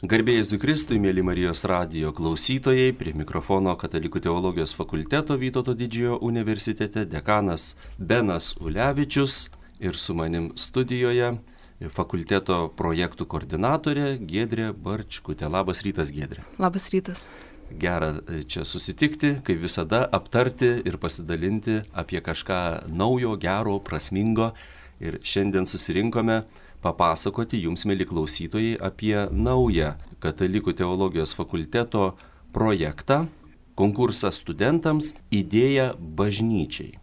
Garbėjai Zukristui, mėly Marijos radijo klausytojai, prie mikrofono Katalikų teologijos fakulteto Vytauto didžiojo universitete dekanas Benas Ulevičius ir su manim studijoje fakulteto projektų koordinatorė Gedrė Barčkutė. Labas rytas, Gedrė. Labas rytas. Gera čia susitikti, kaip visada, aptarti ir pasidalinti apie kažką naujo, gero, prasmingo. Ir šiandien susirinkome papasakoti jums, mėly klausytojai, apie naują Katalikų teologijos fakulteto projektą, konkursą studentams, idėją bažnyčiai.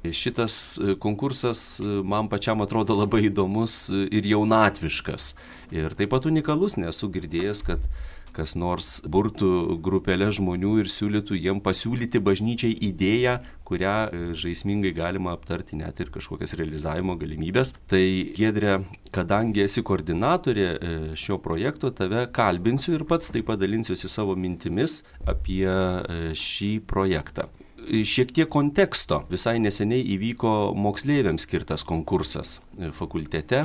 Šitas konkursas man pačiam atrodo labai įdomus ir jaunatviškas. Ir taip pat unikalus, nesu girdėjęs, kad kas nors burtų grupelę žmonių ir siūlytų jiem pasiūlyti bažnyčiai idėją, kurią e, žaismingai galima aptarti net ir kažkokias realizavimo galimybės. Tai Gedrė, kadangi esi koordinatorė e, šio projekto, tave kalbinsiu ir pats taip padalinsiuosi savo mintimis apie e, šį projektą šiek tiek konteksto. Visai neseniai įvyko moksleiviams skirtas konkursas fakultete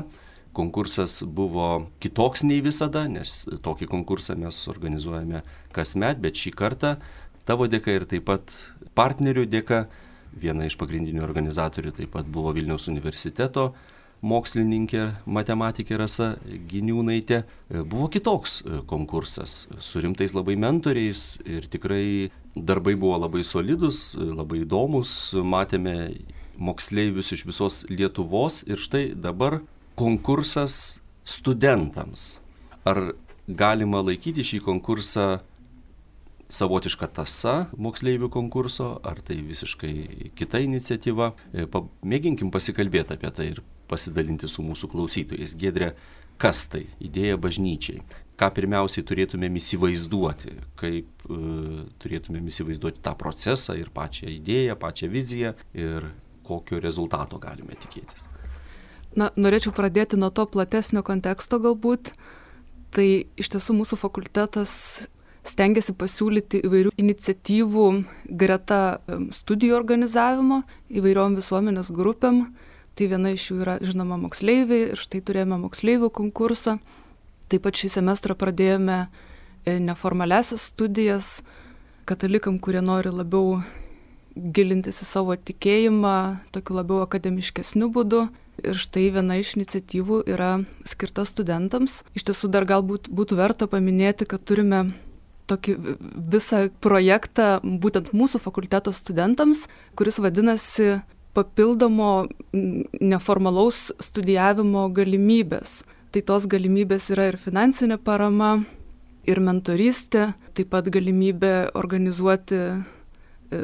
konkursas buvo kitoks nei visada, nes tokį konkursą mes organizuojame kasmet, bet šį kartą tavo dėka ir taip pat partnerių dėka, viena iš pagrindinių organizatorių taip pat buvo Vilniaus universiteto mokslininkė, matematikė Rasa Giniūnaitė, buvo kitoks konkursas su rimtais labai mentoriais ir tikrai darbai buvo labai solidus, labai įdomus, matėme moksleivius iš visos Lietuvos ir štai dabar konkursas studentams. Ar galima laikyti šį konkursą savotiška tasa moksleivių konkurso, ar tai visiškai kita iniciatyva. E, mėginkim pasikalbėti apie tai ir pasidalinti su mūsų klausytojais. Gedrė, kas tai idėja bažnyčiai? Ką pirmiausiai turėtumėm įsivaizduoti, kaip e, turėtumėm įsivaizduoti tą procesą ir pačią idėją, pačią viziją ir kokio rezultato galime tikėtis. Na, norėčiau pradėti nuo to platesnio konteksto galbūt. Tai iš tiesų mūsų fakultetas stengiasi pasiūlyti įvairių iniciatyvų greta studijų organizavimo įvairiom visuomenės grupėm. Tai viena iš jų yra, žinoma, moksleiviai ir štai turėjome moksleivių konkursą. Taip pat šį semestrą pradėjome e, neformaliasias studijas katalikam, kurie nori labiau gilintis į savo tikėjimą, tokiu labiau akademiškesniu būdu. Ir štai viena iš iniciatyvų yra skirta studentams. Iš tiesų dar galbūt būtų verta paminėti, kad turime tokį visą projektą būtent mūsų fakulteto studentams, kuris vadinasi papildomo neformalaus studijavimo galimybės. Tai tos galimybės yra ir finansinė parama, ir mentorystė, taip pat galimybė organizuoti e,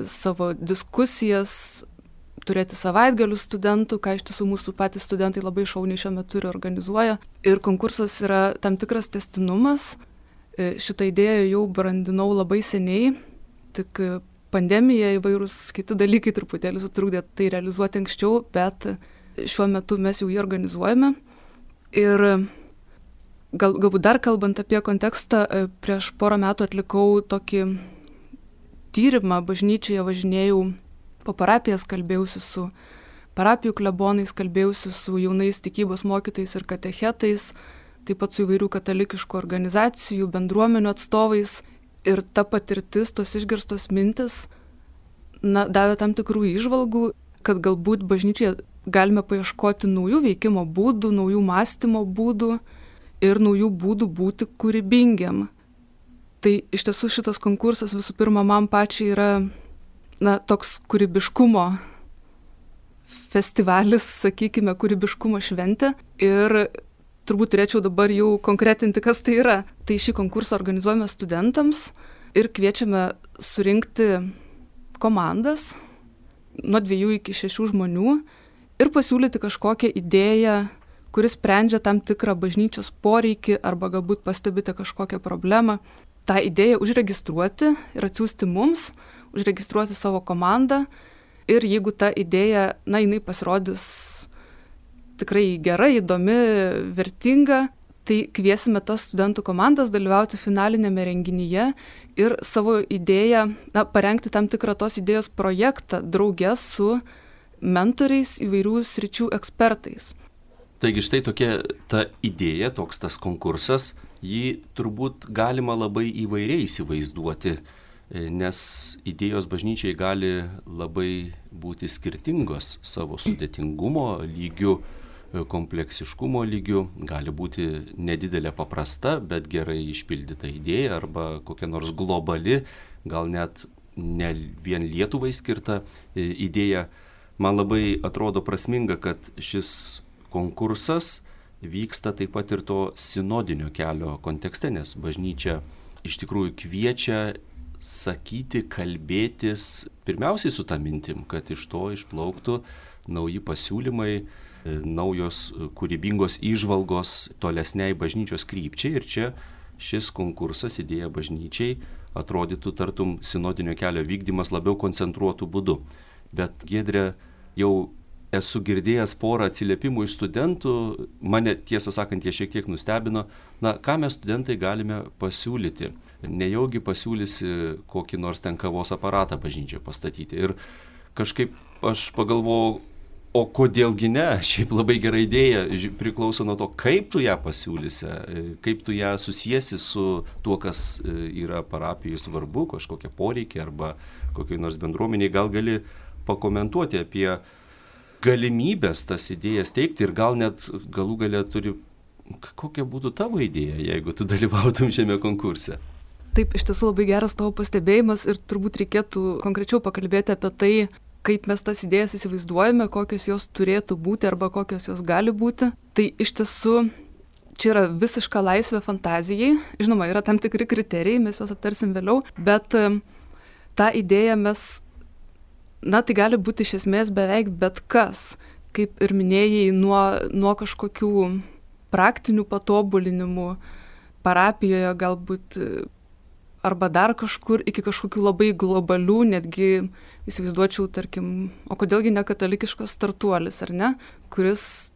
savo diskusijas turėti savaitgalių studentų, ką iš tiesų mūsų patys studentai labai šauniai šiuo metu ir organizuoja. Ir konkursas yra tam tikras testinumas. E, šitą idėją jau brandinau labai seniai, tik pandemija įvairūs kiti dalykai truputėlį sutrukdė tai realizuoti anksčiau, bet šiuo metu mes jau jį organizuojame. Ir gal, galbūt dar kalbant apie kontekstą, e, prieš porą metų atlikau tokį tyrimą bažnyčioje, važinėjau po parapijas kalbėjausi su parapijų klebonais, kalbėjausi su jaunais tikybos mokytais ir katechetais, taip pat su įvairių katalikiškų organizacijų, bendruomenių atstovais. Ir ta patirtis, tos išgirstos mintis, na, davė tam tikrų išvalgų, kad galbūt bažnyčiai galime paieškoti naujų veikimo būdų, naujų mąstymo būdų ir naujų būdų būti kūrybingiam. Tai iš tiesų šitas konkursas visų pirma man pačiai yra na, toks kūrybiškumo festivalis, sakykime, kūrybiškumo šventė. Ir turbūt turėčiau dabar jau konkretinti, kas tai yra. Tai šį konkursą organizuojame studentams ir kviečiame surinkti komandas nuo dviejų iki šešių žmonių ir pasiūlyti kažkokią idėją, kuris sprendžia tam tikrą bažnyčios poreikį arba galbūt pastebite kažkokią problemą. Ta idėja užregistruoti ir atsiųsti mums, užregistruoti savo komandą ir jeigu ta idėja, na, jinai pasirodys tikrai gera, įdomi, vertinga, tai kviesime tas studentų komandas dalyvauti finalinėme renginyje ir savo idėją, na, parengti tam tikrą tos idėjos projektą draugė su mentoriais įvairių sričių ekspertais. Taigi štai tokia ta idėja, toks tas konkursas jį turbūt galima labai įvairiai įsivaizduoti, nes idėjos bažnyčiai gali labai būti skirtingos savo sudėtingumo lygių, e, kompleksiškumo lygių, gali būti nedidelė paprasta, bet gerai išpildyta idėja arba kokia nors globali, gal net ne vien Lietuvai skirta e, idėja. Man labai atrodo prasminga, kad šis konkursas vyksta taip pat ir to sinodinio kelio kontekste, nes bažnyčia iš tikrųjų kviečia sakyti, kalbėtis pirmiausiai su tą mintim, kad iš to išplauktų nauji pasiūlymai, e, naujos kūrybingos įžvalgos tolesniai bažnyčios krypčiai ir čia šis konkursas idėja bažnyčiai atrodytų tartum sinodinio kelio vykdymas labiau koncentruotų būdu. Bet Gedrė jau esu girdėjęs porą atsiliepimų iš studentų, mane tiesą sakant, jie šiek tiek nustebino, na, ką mes studentai galime pasiūlyti. Nejaugi pasiūlysi kokį nors ten kavos aparatą bažnyčią pastatyti. Ir kažkaip aš pagalvojau, o kodėlgi ne, šiaip labai gera idėja, priklauso nuo to, kaip tu ją pasiūlysi, kaip tu ją susijęsi su tuo, kas e, yra parapijai svarbu, kažkokie poreikiai arba kokiai nors bendruomeniai, gal gali pakomentuoti apie galimybės tas idėjas teikti ir gal net galų galę turi, kokia būtų tavo idėja, jeigu tu dalyvautum šiame konkurse. Taip, iš tiesų labai geras tavo pastebėjimas ir turbūt reikėtų konkrečiau pakalbėti apie tai, kaip mes tas idėjas įsivaizduojame, kokios jos turėtų būti arba kokios jos gali būti. Tai iš tiesų čia yra visiška laisvė fantazijai. Žinoma, yra tam tikri kriterijai, mes juos aptarsim vėliau, bet tą idėją mes na tai gali būti iš esmės beveik bet kas, kaip ir minėjai, nuo, nuo kažkokių praktinių patobulinimų parapijoje galbūt arba dar kažkur iki kažkokių labai globalių, netgi įsivaizduočiau, tarkim, o kodėlgi ne katalikiškas startuolis, ar ne, kuris,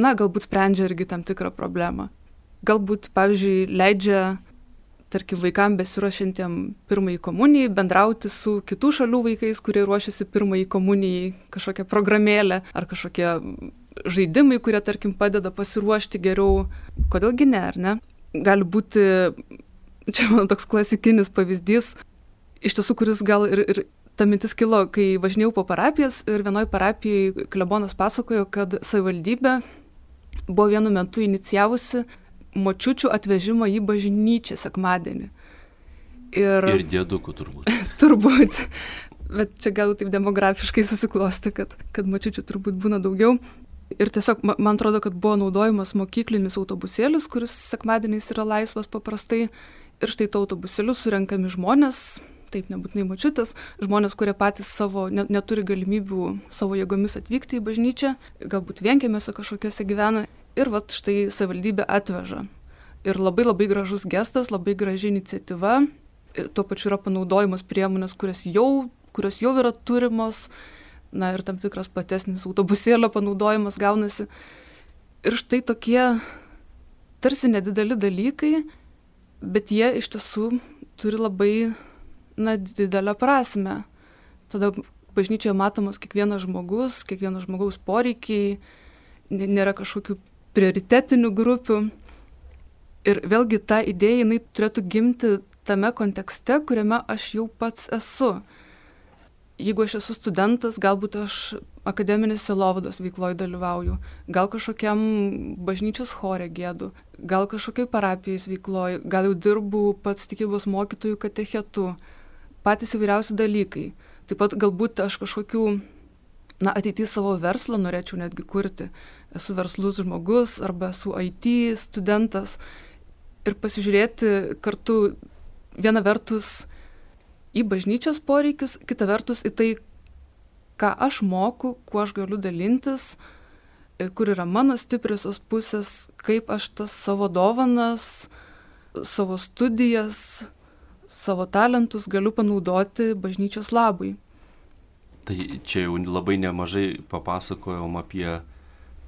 na, galbūt sprendžia irgi tam tikrą problemą. Galbūt, pavyzdžiui, leidžia tarkim vaikam besiruošiantiem pirmajai komunijai bendrauti su kitų šalių vaikais, kurie ruošiasi pirmajai komunijai, kažkokia programėlė ar kažkokie žaidimai, kurie, tarkim, padeda pasiruošti geriau. Kodėlgi ne, ar ne? Gali būti, čia mano toks klasikinis pavyzdys, iš tiesų, kuris gal ir, ir ta mintis kilo, kai važinėjau po parapijas ir vienoj parapijai klebonas pasakojo, kad savivaldybė buvo vienu metu inicijavusi močiučių atvežimo į bažnyčią sekmadienį. Ir, ir dėdukų turbūt. turbūt. Bet čia gal taip demografiškai susiklosti, kad, kad močiučių turbūt būna daugiau. Ir tiesiog man atrodo, kad buvo naudojamas mokyklinis autobusėlis, kuris sekmadieniais yra laisvas paprastai. Ir štai to autobusėliu surenkami žmonės, taip nebūtinai močiutės, žmonės, kurie patys savo net, neturi galimybių savo jėgomis atvykti į bažnyčią, galbūt vienkėmėse kažkokiuose gyvena ir vat štai savivaldybė atveža. Ir labai labai gražus gestas, labai graži iniciatyva, tuo pačiu yra panaudojamos priemonės, kurios jau, kurios jau yra turimos, na ir tam tikras platesnis autobusėlio panaudojimas gaunasi. Ir štai tokie tarsi nedideli dalykai, bet jie iš tiesų turi labai, na, didelę prasme. Tada bažnyčioje matomas kiekvienas žmogus, kiekvieno žmogaus poreikiai, nėra kažkokių prioritetinių grupių. Ir vėlgi ta idėja, jinai turėtų gimti tame kontekste, kuriame aš jau pats esu. Jeigu aš esu studentas, galbūt aš akademinės silovados veikloje dalyvauju, gal kažkokiam bažnyčios chore gėdu, gal kažkokiai parapijos veikloje, gal jau dirbu pats tikybos mokytojų katechetu, patys įvairiausi dalykai. Taip pat galbūt aš kažkokių, na, ateityje savo verslą norėčiau netgi kurti. Esu verslus žmogus arba esu IT studentas. Ir pasižiūrėti kartu viena vertus į bažnyčios poreikius, kita vertus į tai, ką aš moku, kuo aš galiu dalintis, e, kur yra mano stipriosios pusės, kaip aš tas savo dovanas, savo studijas, savo talentus galiu panaudoti bažnyčios labui. Tai čia jau labai nemažai papasakojom apie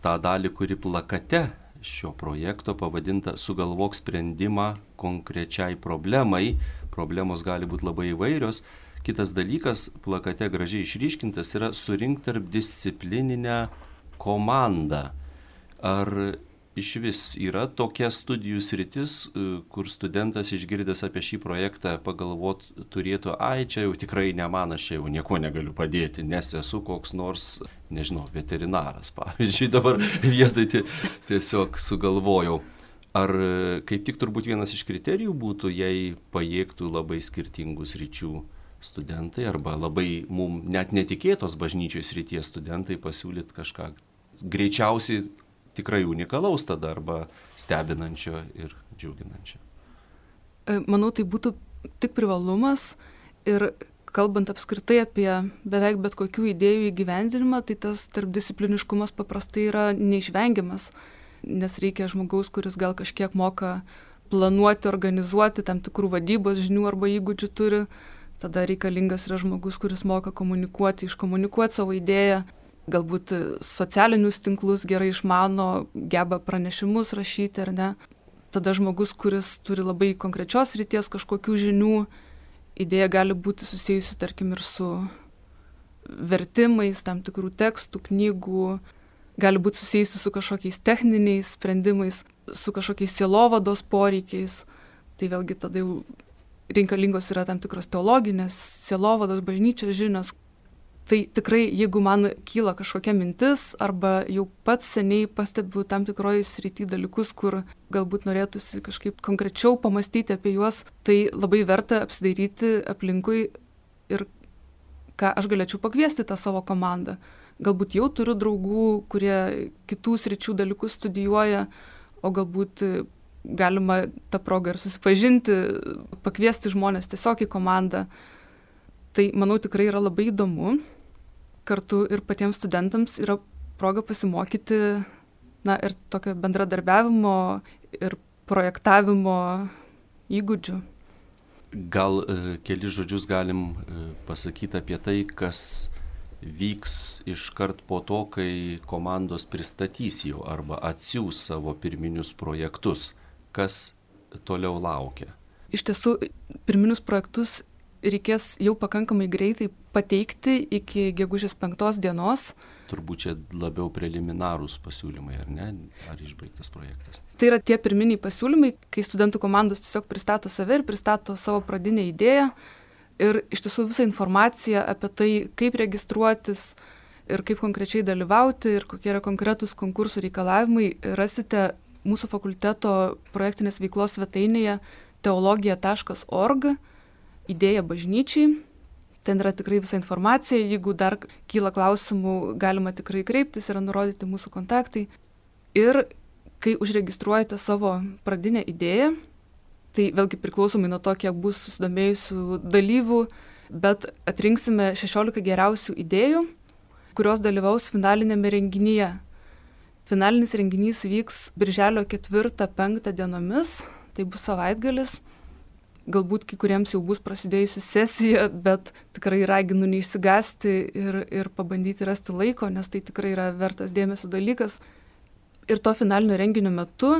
tą dalį, kuri plakate šio projekto pavadinta Sugalvok sprendimą konkrečiai problemai. Problemos gali būti labai įvairios. Kitas dalykas, plakate gražiai išryškintas, yra surinkti tarp disciplininę komandą. Ar iš vis yra tokia studijų sritis, e, kur studentas išgirdęs apie šį projektą pagalvot turėtų, ai, čia jau tikrai ne man, aš jau nieko negaliu padėti, nes esu koks nors, nežinau, veterinaras, pavyzdžiui, dabar vietoj tiesiog sugalvojau. Ar e, kaip tik turbūt vienas iš kriterijų būtų, jei pajėgtų labai skirtingus ryčių studentai arba labai mum net netikėtos bažnyčios ryties studentai pasiūlyt kažką greičiausiai tikrai unikalaus tada arba stebinančio ir džiuginančio. E, manau, tai būtų tik privalumas ir kalbant apskritai apie beveik bet kokių idėjų įgyvendinimą, tai tas tarpdiscipliniškumas paprastai yra neišvengiamas, nes reikia žmogaus, kuris gal kažkiek moka planuoti, organizuoti, tam tikrų vadybos žinių arba įgūdžių turi, tada reikalingas yra žmogus, kuris moka komunikuoti, iškomunikuoti savo idėją, galbūt socialinius tinklus gerai išmano, geba pranešimus rašyti ar ne. Tada žmogus, kuris turi labai konkrečios ryties kažkokių žinių, idėja gali būti susijusi, tarkim, ir su vertimais, tam tikrų tekstų, knygų, gali būti susijusi su kažkokiais techniniais sprendimais, su kažkokiais sielovados poreikiais. Tai vėlgi tada jau reikalingos yra tam tikros teologinės, sielovados, bažnyčios žinios, tai tikrai jeigu man kyla kažkokia mintis arba jau pats seniai pastebiu tam tikroj srity dalykus, kur galbūt norėtųsi kažkaip konkrečiau pamastyti apie juos, tai labai verta apsidairyti aplinkui ir ką aš galėčiau pakviesti tą savo komandą. Galbūt jau turiu draugų, kurie kitų sričių dalykus studijuoja, o galbūt galima tą progą ir susipažinti, pakviesti žmonės tiesiog į komandą. Tai manau tikrai yra labai įdomu kartu ir patiems studentams yra proga pasimokyti, na, ir tokio bendradarbiavimo ir projektavimo įgūdžių. Gal e, keli žodžius galim e, pasakyti apie tai, kas vyks iškart po to, kai komandos pristatys jau arba atsiūs savo pirminius projektus, kas toliau laukia. Iš tiesų, pirminius projektus reikės jau pakankamai greitai pateikti iki gegužės penktos dienos. Turbūt čia labiau preliminarūs pasiūlymai, ar ne? Ar išbaigtas projektas? Tai yra tie pirminiai pasiūlymai, kai studentų komandos tiesiog pristato save ir pristato savo pradinę idėją. Ir iš tiesų visą informaciją apie tai, kaip registruotis ir kaip konkrečiai dalyvauti ir kokie yra konkretūs konkursų reikalavimai, rasite mūsų fakulteto projektinės veiklos svetainėje teologija.org idėja bažnyčiai. Ten yra tikrai visa informacija, jeigu dar kyla klausimų, galima tikrai kreiptis, yra nurodyti mūsų kontaktai. Ir kai užregistruojate savo pradinę idėją, tai vėlgi priklausomai nuo to, kiek bus susidomėjusių dalyvių, bet atrinksime 16 geriausių idėjų, kurios dalyvaus finalinėme renginyje. Finalinis renginys vyks birželio 4-5 dienomis, tai bus savaitgalis galbūt kai kuriems jau bus prasidėjusi sesija, bet tikrai raginu neišsigasti ir, ir pabandyti rasti laiko, nes tai tikrai yra vertas dėmesio dalykas. Ir to finalinio renginio metu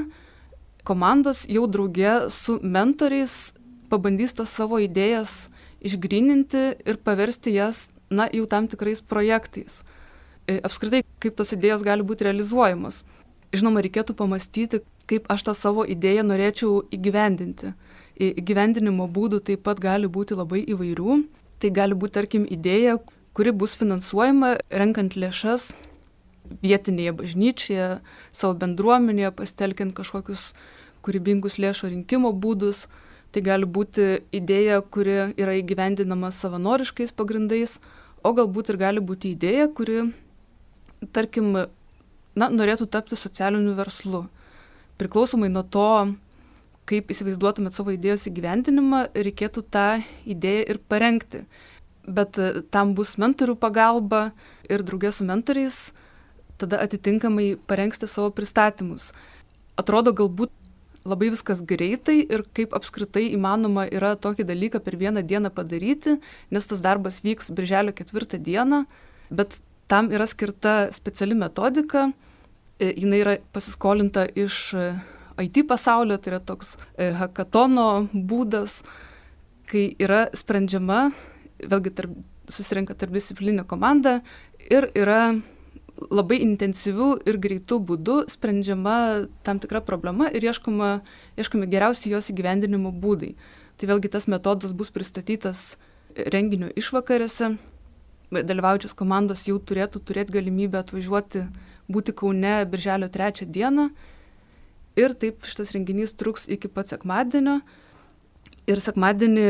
komandos jau draugė su mentoriais pabandys tas savo idėjas išgrininti ir paversti jas, na, jau tam tikrais projektais. E, apskritai, kaip tos idėjos gali būti realizuojamos. Žinoma, reikėtų pamastyti, kaip aš tą savo idėją norėčiau įgyvendinti Įgyvendinimo būdų taip pat gali būti labai įvairių. Tai gali būti, tarkim, idėja, kuri bus finansuojama renkant lėšas vietinėje bažnyčioje, savo bendruomenėje, pastelkiant kažkokius kūrybingus lėšų rinkimo būdus. Tai gali būti idėja, kuri yra įgyvendinama savanoriškais pagrindais, o galbūt ir gali būti idėja, kuri, tarkim, na, norėtų tapti socialiniu verslu. Priklausomai nuo to, kaip įsivaizduotumėt savo idėjos įgyvendinimą, reikėtų tą idėją ir parengti. Bet e, tam bus mentorių pagalba ir draugės su mentoriais, tada atitinkamai parengsite savo pristatymus. Atrodo galbūt labai viskas greitai ir kaip apskritai įmanoma yra tokį dalyką per vieną dieną padaryti, nes tas darbas vyks birželio ketvirtą dieną, bet tam yra skirta speciali metodika, e, jinai yra pasiskolinta iš IT pasaulio, tai yra toks e, hackatono būdas, kai yra sprendžiama, vėlgi tarp, susirenka tarp disciplinė komanda ir yra labai intensyviu ir greitu būdu sprendžiama tam tikra problema ir ieškoma, ieškomi geriausi jos įgyvendinimo būdai. Tai vėlgi tas metodas bus pristatytas renginio išvakarėse. Dalyvaujančios komandos jau turėtų turėti galimybę atvažiuoti, būti Kaune birželio trečią dieną. Ir taip šitas renginys truks iki pat sekmadienio. Ir sekmadienį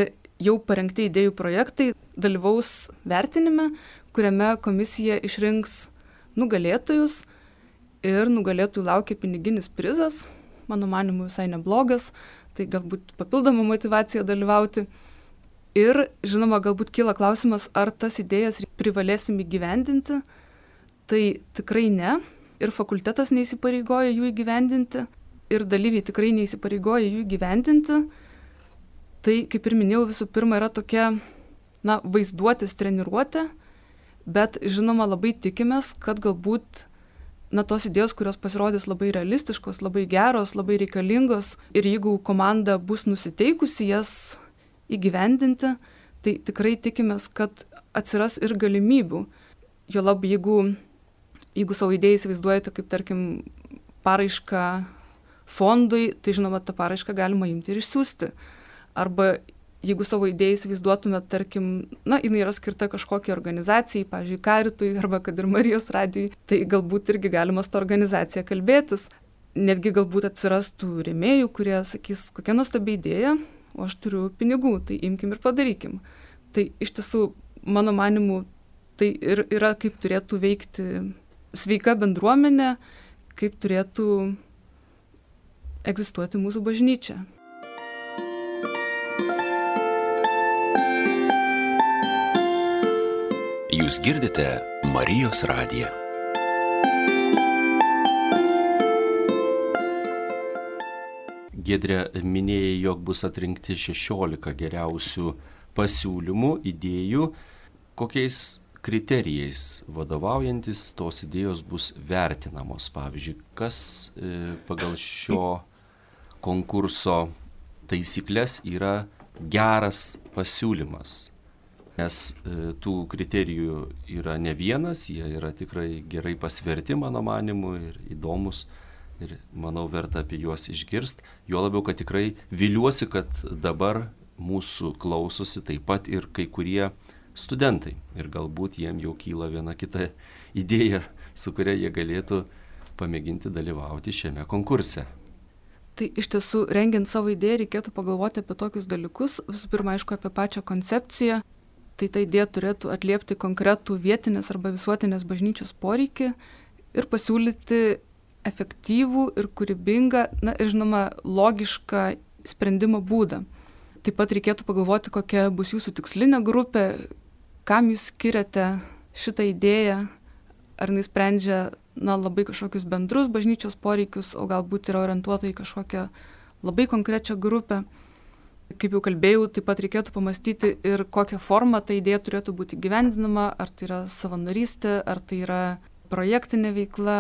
jau parengti idėjų projektai dalyvaus vertinime, kuriame komisija išrinks nugalėtojus ir nugalėtojų laukia piniginis prizas, mano manimu visai neblogas, tai galbūt papildoma motivacija dalyvauti. Ir žinoma, galbūt kyla klausimas, ar tas idėjas privalėsim įgyvendinti. Tai tikrai ne. Ir fakultetas neįsipareigoja jų įgyvendinti. Ir dalyviai tikrai neįsipareigoja jų įgyvendinti tai kaip ir minėjau visų pirma yra tokia na vaizduotės treniruotė bet žinoma labai tikimės kad galbūt na tos idėjos kurios pasirodys labai realistiškos labai geros labai reikalingos ir jeigu komanda bus nusiteikusi jas įgyvendinti tai tikrai tikimės kad atsiras ir galimybių juolab jeigu jeigu savo idėją įsivaizduojate kaip tarkim paraišką fondui tai žinoma tą paraišką galima imti ir išsiųsti arba jeigu savo idėją įsivaizduotumėt, tarkim, na, jinai yra skirta kažkokiai organizacijai, pavyzdžiui, Karitui arba kad ir Marijos radijai, tai galbūt irgi galima su to organizacija kalbėtis. Netgi galbūt atsirastų rėmėjų, kurie sakys, kokia nuostabi idėja, o aš turiu pinigų, tai imkim ir padarykim. Tai iš tiesų, mano manimu, tai ir yra kaip turėtų veikti sveika bendruomenė, kaip turėtų egzistuoti mūsų bažnyčia. Jūs girdite Marijos radiją. Gedrė minėjai, jog bus atrinkti 16 geriausių pasiūlymų, idėjų, kokiais kriterijais vadovaujantis tos idėjos bus vertinamos. Pavyzdžiui, kas e, pagal šio konkurso taisyklės yra geras pasiūlymas? Nes e, tų kriterijų yra ne vienas, jie yra tikrai gerai pasverti mano manimu ir įdomus ir manau verta apie juos išgirst, juo labiau, kad tikrai viliuosi, kad dabar mūsų klausosi taip pat ir kai kurie studentai ir galbūt jiem jau kyla viena kita idėja, su kuria jie galėtų pamėginti dalyvauti šiame konkurse. Tai iš tiesų, rengiant savo idėją, reikėtų pagalvoti apie tokius dalykus. Visų pirma, aišku, apie pačią koncepciją, tai ta idėja turėtų atliepti konkretų vietinės arba visuotinės bažnyčios poreikį ir pasiūlyti efektyvų ir kūrybingą, na ir žinoma, logišką sprendimo būdą. Taip pat reikėtų pagalvoti, kokia bus jūsų tikslinė grupė, kam jūs skiriate šitą idėją, ar jis sprendžia na, labai kažkokius bendrus bažnyčios poreikius, o galbūt yra orientuota į kažkokią labai konkrečią grupę kaip jau kalbėjau taip pat reikėtų pamąstyti ir kokia forma ta idėja turėtų būti įgyvendinama ar tai yra savanorystė ar tai yra projektinė veikla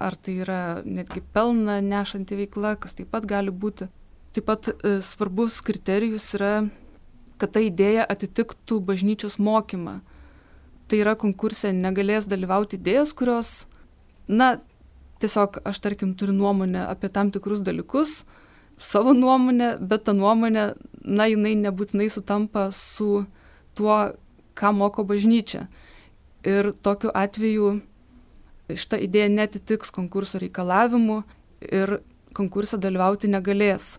ar tai yra netgi pelną nešanti veikla kas taip pat gali būti taip pat e, svarbus kriterijus yra kad ta idėja atitiktų bažnyčios mokymą tai yra konkurse negalės dalyvauti idėjos kurios na tiesiog aš tarkim turiu nuomonę apie tam tikrus dalykus savo nuomonę, bet ta nuomonė, na, jinai nebūtinai sutampa su tuo, ką moko bažnyčia. Ir tokiu atveju šita idėja netitiks konkurso reikalavimų ir konkursą dalyvauti negalės.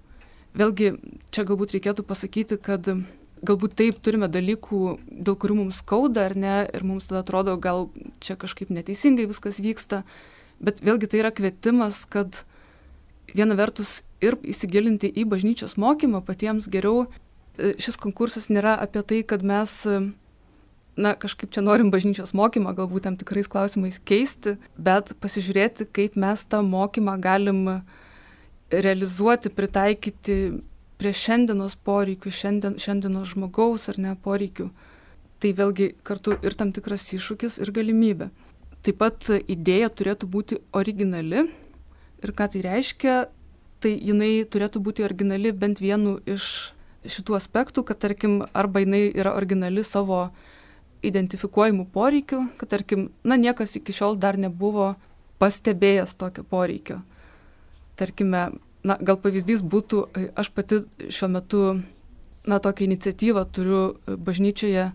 Vėlgi, čia galbūt reikėtų pasakyti, kad galbūt taip turime dalykų, dėl kurių mums skauda ar ne, ir mums tada atrodo, gal čia kažkaip neteisingai viskas vyksta, bet vėlgi tai yra kvietimas, kad viena vertus ir įsigilinti į bažnyčios mokymą patiems geriau. Šis konkursas nėra apie tai, kad mes na, kažkaip čia norim bažnyčios mokymą galbūt tam tikrais klausimais keisti, bet pasižiūrėti, kaip mes tą mokymą galim realizuoti, pritaikyti prie šiandienos poreikių, šiandien, šiandienos žmogaus ar ne poreikių. Tai vėlgi kartu ir tam tikras iššūkis ir galimybė. Taip pat idėja turėtų būti originali ir ką tai reiškia, tai jinai turėtų būti originali bent vienu iš šitų aspektų, kad tarkim, arba jinai yra originali savo identifikuojamų poreikių, kad tarkim, na niekas iki šiol dar nebuvo pastebėjęs tokio poreikio. Tarkime, na gal pavyzdys būtų, aš pati šiuo metu, na tokią iniciatyvą turiu bažnyčioje,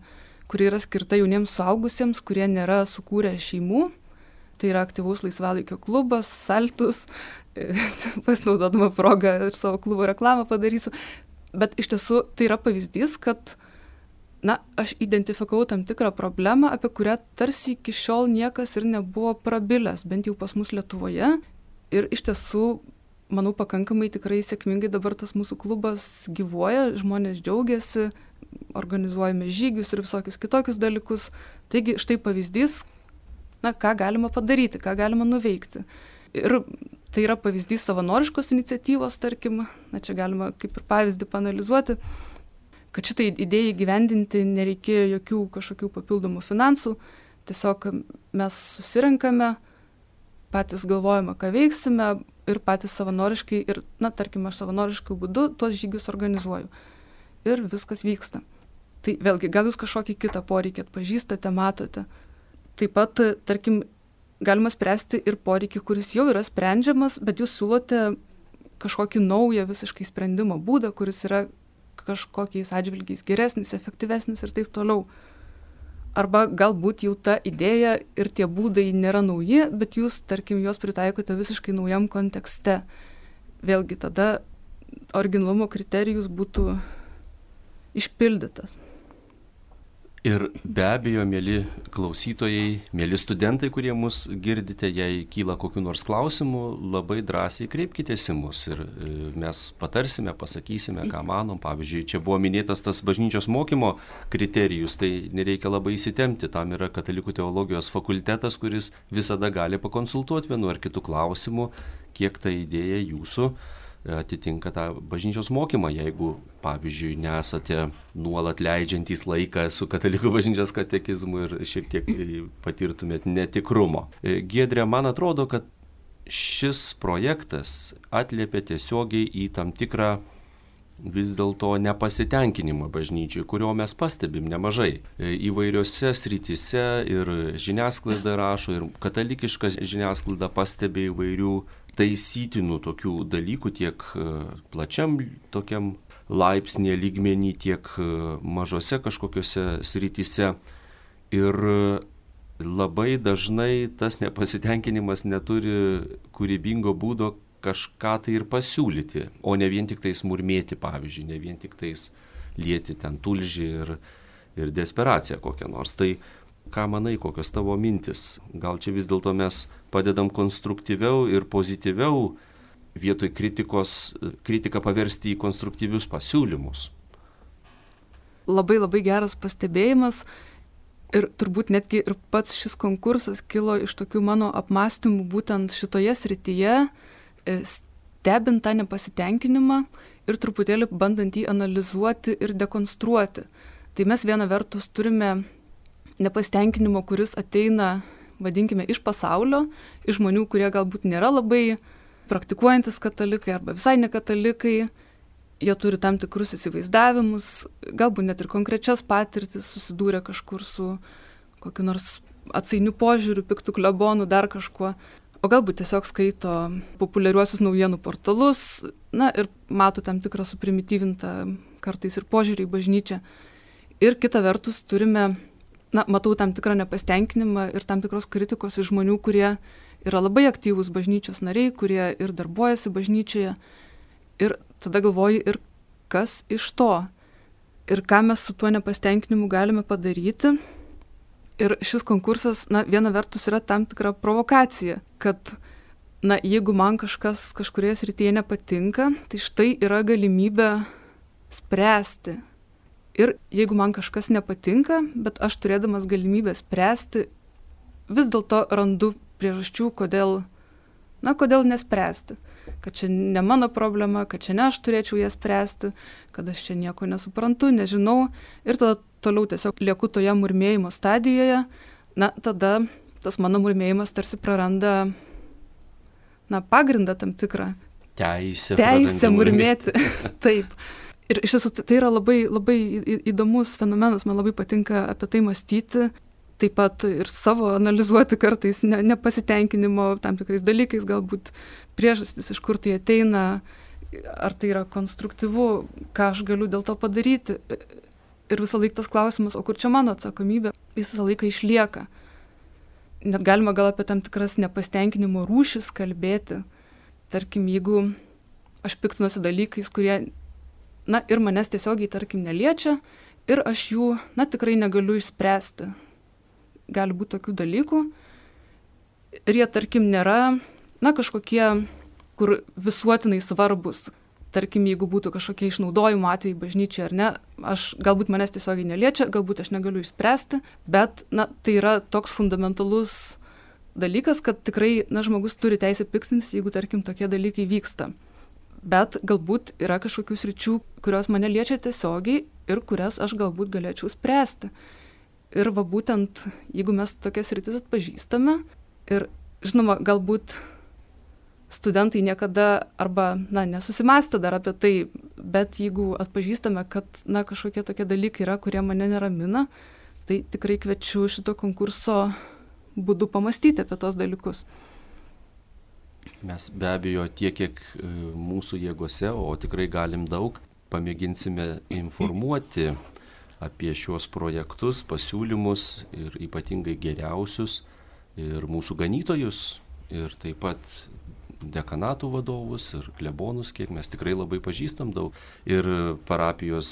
kuri yra skirta jauniems suaugusiems, kurie nėra sukūrę šeimų. Tai yra aktyvaus laisvalaikio klubas, saltus, pasinaudodama progą ir savo klubo reklamą padarysiu. Bet iš tiesų tai yra pavyzdys, kad na, aš identifikavau tam tikrą problemą, apie kurią tarsi iki šiol niekas ir nebuvo prabilęs, bent jau pas mus Lietuvoje. Ir iš tiesų, manau, pakankamai tikrai sėkmingai dabar tas mūsų klubas gyvuoja, žmonės džiaugiasi, organizuojame žygius ir visokius kitokius dalykus. Taigi štai pavyzdys, na, ką galima padaryti, ką galima nuveikti. Ir tai yra pavyzdys savanoriškos iniciatyvos, tarkim, na čia galima kaip ir pavyzdį panalizuoti kad šitai idėjai gyvendinti nereikėjo jokių kažkokių papildomų finansų, tiesiog mes susirenkame, patys galvojame, ką veiksime ir patys savanoriškai, ir, na, tarkim, aš savanoriškai būdu tuos žygius organizuoju. Ir viskas vyksta. Tai vėlgi, gal jūs kažkokį kitą poreikį atpažįstate, matote. Taip pat, tarkim, galima spręsti ir poreikį, kuris jau yra sprendžiamas, bet jūs siūlote kažkokį naują visiškai sprendimo būdą, kuris yra kažkokiais atžvilgiais geresnis, efektyvesnis ir taip toliau. Arba galbūt jau ta idėja ir tie būdai nėra nauji, bet jūs, tarkim, juos pritaikote visiškai naujam kontekste. Vėlgi tada originalumo kriterijus būtų išpildytas. Ir be abejo, mėly klausytojai, mėly studentai, kurie mus girdite, jei kyla kokiu nors klausimu, labai drąsiai kreipkite į mus ir e, mes patarsime, pasakysime, ką manom. Pavyzdžiui, čia buvo minėtas tas bažnyčios mokymo kriterijus, tai nereikia labai įsitemti, tam yra katalikų teologijos fakultetas, kuris visada gali pakonsultuoti vienu ar kitu klausimu, kiek ta idėja jūsų atitinka tą bažnyčios mokymą, jeigu, pavyzdžiui, nesate nuolat leidžiantys laiką su katalikų bažnyčios katekizmu ir šiek tiek patirtumėt netikrumo. E, Giedrė, man atrodo, kad šis projektas atliepia tiesiogiai į tam tikrą vis dėlto nepasitenkinimą bažnyčiai, kurio mes pastebim nemažai. E, įvairiose srityse ir žiniasklaida rašo, ir katalikiška žiniasklaida pastebi įvairių taisytinų tokių dalykų tiek e, plačiam tokiam laipsnėje lygmenį, tiek e, mažose kažkokiose srityse. Ir e, labai dažnai tas nepasitenkinimas neturi kūrybingo būdo kažką tai ir pasiūlyti, o ne vien tik tais murmėti, pavyzdžiui, ne vien tik tais lieti ten tulžį ir, ir desperaciją kokią nors. Tai ką manai, kokios tavo mintis? Gal čia vis dėlto mes padedam konstruktyviau ir pozityviau vietoj kritikos, kritiką paversti į konstruktyvius pasiūlymus? Labai labai geras pastebėjimas ir turbūt netgi ir pats šis konkursas kilo iš tokių mano apmąstymų būtent šitoje srityje, e, stebint tą nepasitenkinimą ir truputėlį bandant jį analizuoti ir dekonstruoti. Tai mes viena vertus turime nepasitenkinimo, kuris ateina, vadinkime, iš pasaulio, iš žmonių, kurie galbūt nėra labai praktikuojantis katalikai arba visai ne katalikai, jie turi tam tikrus įsivaizdavimus, galbūt net ir konkrečias patirtis, susidūrė kažkur su kokiu nors atsainiu požiūriu, piktų klebonų, dar kažkuo. O galbūt tiesiog skaito populiariuosius naujienų portalus, na ir mato tam tikrą suprimityvintą kartais ir požiūrį į bažnyčią. Ir kita vertus turime na, matau tam tikrą nepastenkinimą ir tam tikros kritikos iš žmonių, kurie yra labai aktyvūs bažnyčios nariai, kurie ir darbuojasi bažnyčioje. Ir tada galvoju, ir kas iš to? Ir ką mes su tuo nepastenkinimu galime padaryti? Ir šis konkursas, na, viena vertus yra tam tikra provokacija, kad, na, jeigu man kažkas kažkurioje srityje nepatinka, tai štai yra galimybė spręsti Ir jeigu man kažkas nepatinka, bet aš turėdamas galimybę spręsti, vis dėlto randu priežasčių, kodėl, na, kodėl nespręsti. Kad čia ne mano problema, kad čia ne aš turėčiau ją spręsti, kad aš čia nieko nesuprantu, nežinau. Ir tada toliau tiesiog lieku toje murmėjimo stadijoje. Na, tada tas mano murmėjimas tarsi praranda, na, pagrindą tam tikrą. Teisę. Teisę murmėti. Taip. Ir iš tiesų tai yra labai, labai įdomus fenomenas, man labai patinka apie tai mąstyti, taip pat ir savo analizuoti kartais ne, nepasitenkinimo tam tikrais dalykais, galbūt priežastis, iš kur tai ateina, ar tai yra konstruktyvu, ką aš galiu dėl to padaryti. Ir visą laiką tas klausimas, o kur čia mano atsakomybė, jis visą laiką išlieka. Net galima gal apie tam tikras nepastenkinimo rūšis kalbėti. Tarkim, jeigu aš piktinuosi dalykais, kurie na ir manęs tiesiogiai, tarkim, neliečia ir aš jų, na, tikrai negaliu išspręsti. Gali būti tokių dalykų ir jie, tarkim, nėra, na, kažkokie, kur visuotinai svarbus. Tarkim, jeigu būtų kažkokie išnaudojimo atvejai bažnyčiai ar ne, aš galbūt manęs tiesiogiai neliečia, galbūt aš negaliu išspręsti, bet, na, tai yra toks fundamentalus dalykas, kad tikrai, na, žmogus turi teisę piktintis, jeigu, tarkim, tokie dalykai vyksta bet galbūt yra kažkokių sričių, kurios mane liečia tiesiogiai ir kurias aš galbūt galėčiau spręsti. Ir va būtent, jeigu mes tokias rytis atpažįstame ir, žinoma, galbūt studentai niekada arba, na, nesusimastė dar apie tai, bet jeigu atpažįstame, kad, na, kažkokie tokie dalykai yra, kurie mane neramina, tai tikrai kviečiu šito konkurso būdu pamastyti apie tos dalykus. Mes be abejo tiek, kiek e, mūsų jėgose, o tikrai galim daug, pamėginsime informuoti apie šios projektus, pasiūlymus ir ypatingai geriausius ir mūsų ganytojus ir taip pat dekanatų vadovus ir klebonus, kiek mes tikrai labai pažįstam daug. Ir parapijos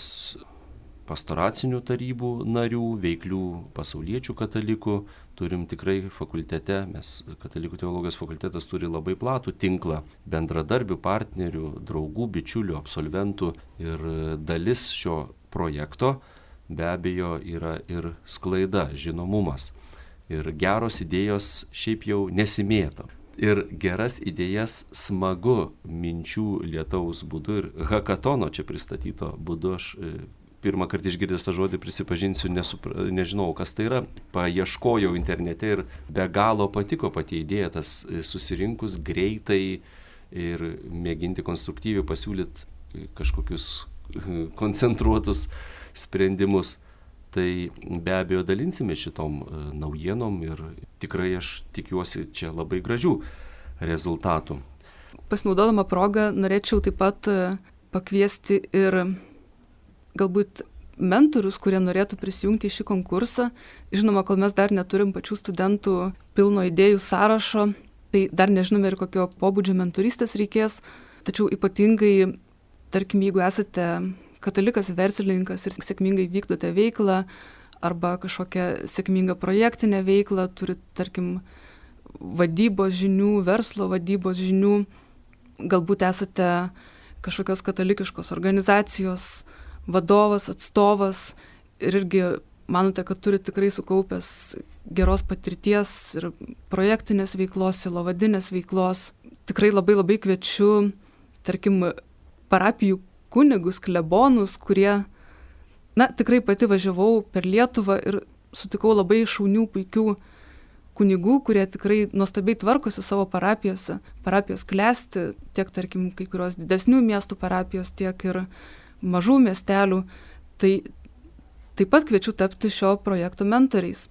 pastoracinių tarybų narių, veiklių pasauliečių katalikų, turim tikrai fakultete, mes katalikų teologijos fakultetas turi labai platų tinklą bendradarbių, partnerių, draugų, bičiulių, absolventų ir dalis šio projekto be abejo yra ir sklaida, žinomumas. Ir geros idėjos šiaip jau nesimėto. Ir geras idėjas smagu minčių lietaus būdu ir hakatono čia pristatyto būdu aš pirmą kartą išgirdęs tą žodį prisipažinsiu, nesupra, nežinau, kas tai yra. Paieškojau internete ir be galo patiko pati idėja tas e, susirinkus greitai ir mėginti konstruktyviai pasiūlyti e, kažkokius e, koncentruotus sprendimus. Tai be abejo dalinsime šitom naujienom ir tikrai aš tikiuosi čia labai gražių rezultatų. Pasinaudodama progą norėčiau taip pat pakviesti ir galbūt mentorius, kurie norėtų prisijungti į šį konkursą. Žinoma, kol mes dar neturim pačių studentų pilno idėjų sąrašo, tai dar nežinome ir kokio pobūdžio mentoristės reikės, tačiau ypatingai, tarkim, jeigu esate katalikas verslininkas ir sėkmingai vykdote veiklą arba kažkokią sėkmingą projektinę veiklą, turit, tarkim, vadybos žinių, verslo vadybos žinių, galbūt esate kažkokios katalikiškos organizacijos vadovas, atstovas ir irgi manote, kad turi tikrai sukaupęs geros patirties ir projektinės veiklos, silovadinės veiklos, tikrai labai labai kviečiu, tarkim, parapijų kunigus, klebonus, kurie, na, tikrai pati važiavau per Lietuvą ir sutikau labai šaunių, puikių kunigų, kurie tikrai nuostabiai tvarkosi savo parapijose. Parapijos klesti, tiek, tarkim, kai kurios didesnių miestų parapijos, tiek ir mažų miestelių, tai taip pat kviečiu tapti šio projekto mentoriais.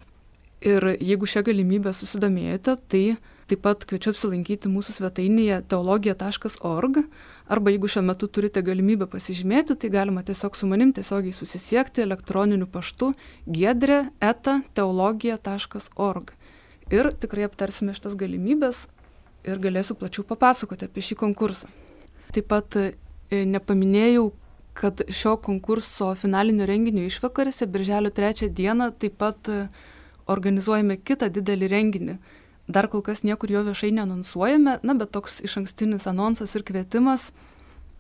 Ir jeigu šią galimybę susidomėjote, tai taip pat kviečiu apsilankyti mūsų svetainėje teologija.org arba jeigu šiuo metu turite galimybę pasižymėti, tai galima tiesiog su manim tiesiogiai susisiekti elektroniniu paštu giedrė eta teologija.org. Ir tikrai aptarsime šitas galimybės ir galėsiu plačiau papasakoti apie šį konkursą. Taip pat e, nepaminėjau, kad šio konkurso finalinio renginio išvakarėse, birželio 3 dieną, taip pat e, organizuojame kitą didelį renginį. Dar kol kas niekur jo viešai neanonsuojame, na, bet toks iš ankstinis anonsas ir kvietimas.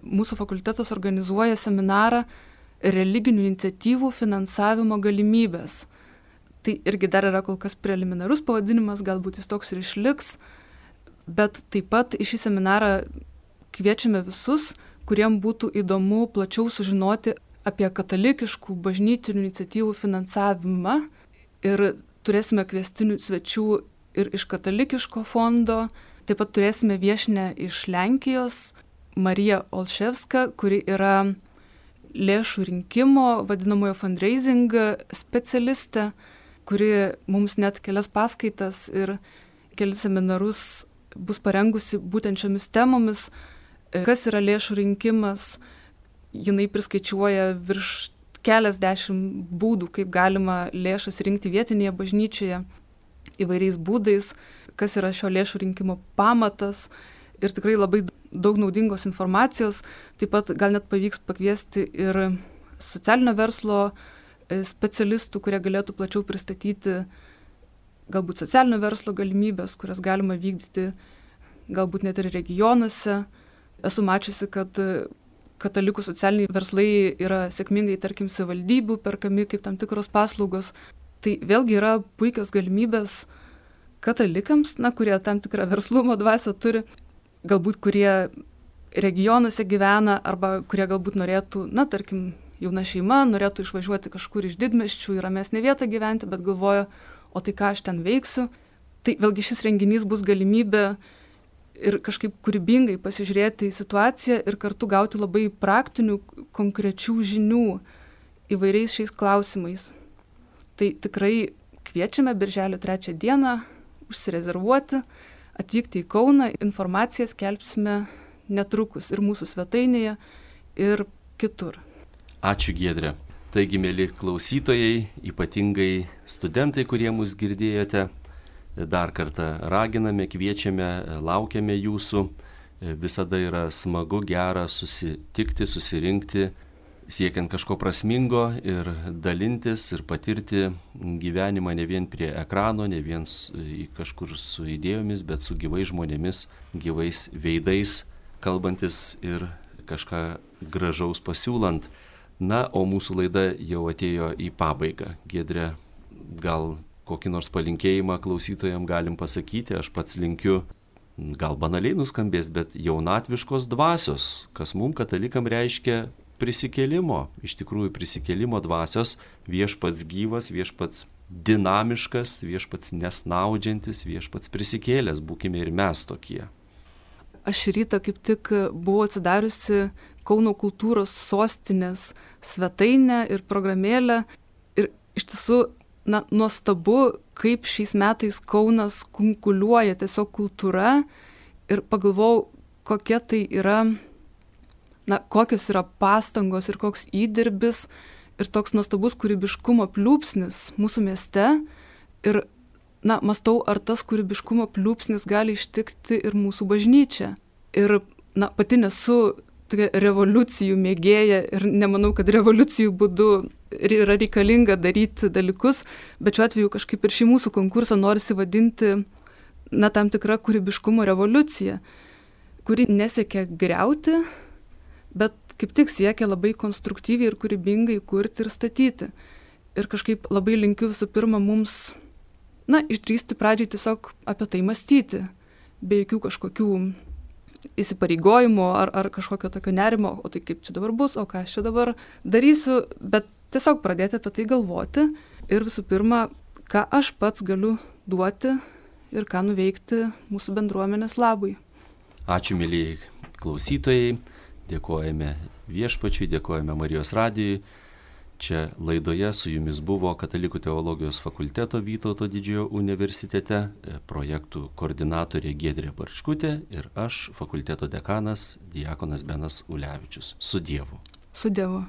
Mūsų fakultetas organizuoja seminarą religinių iniciatyvų finansavimo galimybės. Tai irgi dar yra kol kas preliminarus pavadinimas, galbūt jis toks ir išliks, bet taip pat į šį seminarą kviečiame visus, kuriem būtų įdomu plačiau sužinoti apie katalikiškų bažnytinių iniciatyvų finansavimą. Ir turėsime kvestinių svečių ir iš katalikiško fondo, taip pat turėsime viešinę iš Lenkijos, Marija Olševska, kuri yra lėšų rinkimo, vadinamojo fundraising specialistė, kuri mums net kelias paskaitas ir kelias seminarus bus parengusi būtent šiomis temomis, kas yra lėšų rinkimas. Jinai priskaičiuoja virš keliasdešimt būdų, kaip galima lėšas rinkti vietinėje bažnyčioje įvairiais būdais, kas yra šio lėšų rinkimo pamatas ir tikrai labai daug naudingos informacijos. Taip pat gal net pavyks pakviesti ir socialinio verslo e, specialistų, kurie galėtų plačiau pristatyti galbūt socialinio verslo galimybės, kurias galima vykdyti galbūt net ir regionuose. Esu mačiusi, kad katalikų socialiniai verslai yra sėkmingai, tarkim, savivaldybių perkami kaip tam tikros paslaugos. Tai vėlgi yra puikios galimybės katalikams, na, kurie tam tikrą verslumo dvasę turi, galbūt kurie regionuose gyvena arba kurie galbūt norėtų, na, tarkim, jauna šeima norėtų išvažiuoti kažkur iš didmeščių į ramesnį vietą gyventi, bet galvoja, o tai ką aš ten veiksiu. Tai vėlgi šis renginys bus galimybė ir kažkaip kūrybingai pasižiūrėti į situaciją ir kartu gauti labai praktinių, konkrečių žinių įvairiais šiais klausimais. Tai tikrai kviečiame Birželio trečią dieną užsirezervuoti, atvykti į Kauną, informaciją skelbsime netrukus ir mūsų svetainėje, ir kitur. Ačiū Gedrė. Taigi, mėly klausytojai, ypatingai studentai, kurie mus girdėjote, dar kartą raginame, kviečiame, laukiame jūsų. Visada yra smagu, gera susitikti, susirinkti, siekiant kažko prasmingo ir dalintis ir patirti gyvenimą ne vien prie ekrano, ne vien kažkur su idėjomis, bet su gyvais žmonėmis, gyvais veidais, kalbantis ir kažką gražaus pasiūlant. Na, o mūsų laida jau atėjo į pabaigą. Gedrė, gal kokį nors palinkėjimą klausytojams galim pasakyti, aš pats linkiu, gal banaliai nuskambės, bet jaunatviškos dvasios, kas mums katalikam reiškia prisikėlimo, iš tikrųjų prisikėlimo dvasios, viešpats gyvas, viešpats dinamiškas, viešpats nesnaudžiantis, viešpats prisikėlęs, būkime ir mes tokie. Aš rytą kaip tik buvau atsidariusi Kauno kultūros sostinės svetainę ir programėlę ir iš tiesų na, nuostabu, kaip šiais metais Kaunas kunkuliuoja tiesiog kultūra ir pagalvojau, kokia tai yra, na, kokios yra pastangos ir koks įdirbis ir toks nuostabus kūrybiškumo pliūpsnis mūsų mieste. Ir, na, mastau, ar tas kūrybiškumo pliūpsnis gali ištikti ir mūsų bažnyčią. Ir, na, pati nesu tokia revoliucijų mėgėja ir nemanau, kad revoliucijų būdu yra reikalinga daryti dalykus, bet šiuo atveju kažkaip ir šį mūsų konkursą norisi vadinti, na, tam tikra kūrybiškumo revoliucija, kuri nesiekia greuti, bet kaip tik siekia labai konstruktyviai ir kūrybingai kurti ir statyti. Ir kažkaip labai linkiu visų pirma mums, na, išdrysti pradžiai tiesiog apie tai mąstyti, be jokių kažkokių įsipareigojimų ar, ar kažkokio tokio nerimo, o tai kaip čia dabar bus, o ką aš čia dabar darysiu, bet tiesiog pradėti apie tai galvoti ir visų pirma, ką aš pats galiu duoti ir ką nuveikti mūsų bendruomenės labui. Ačiū, mėlyjei klausytojai, dėkojame viešpačiui, dėkojame Marijos radijui. Čia laidoje su jumis buvo Katalikų teologijos fakulteto Vytauto didžiojo universitete e, projektų koordinatorė Gedrė Barčkutė ir aš, fakulteto dekanas Diakonas Benas Ulevičius. Su Dievu. Su Dievu.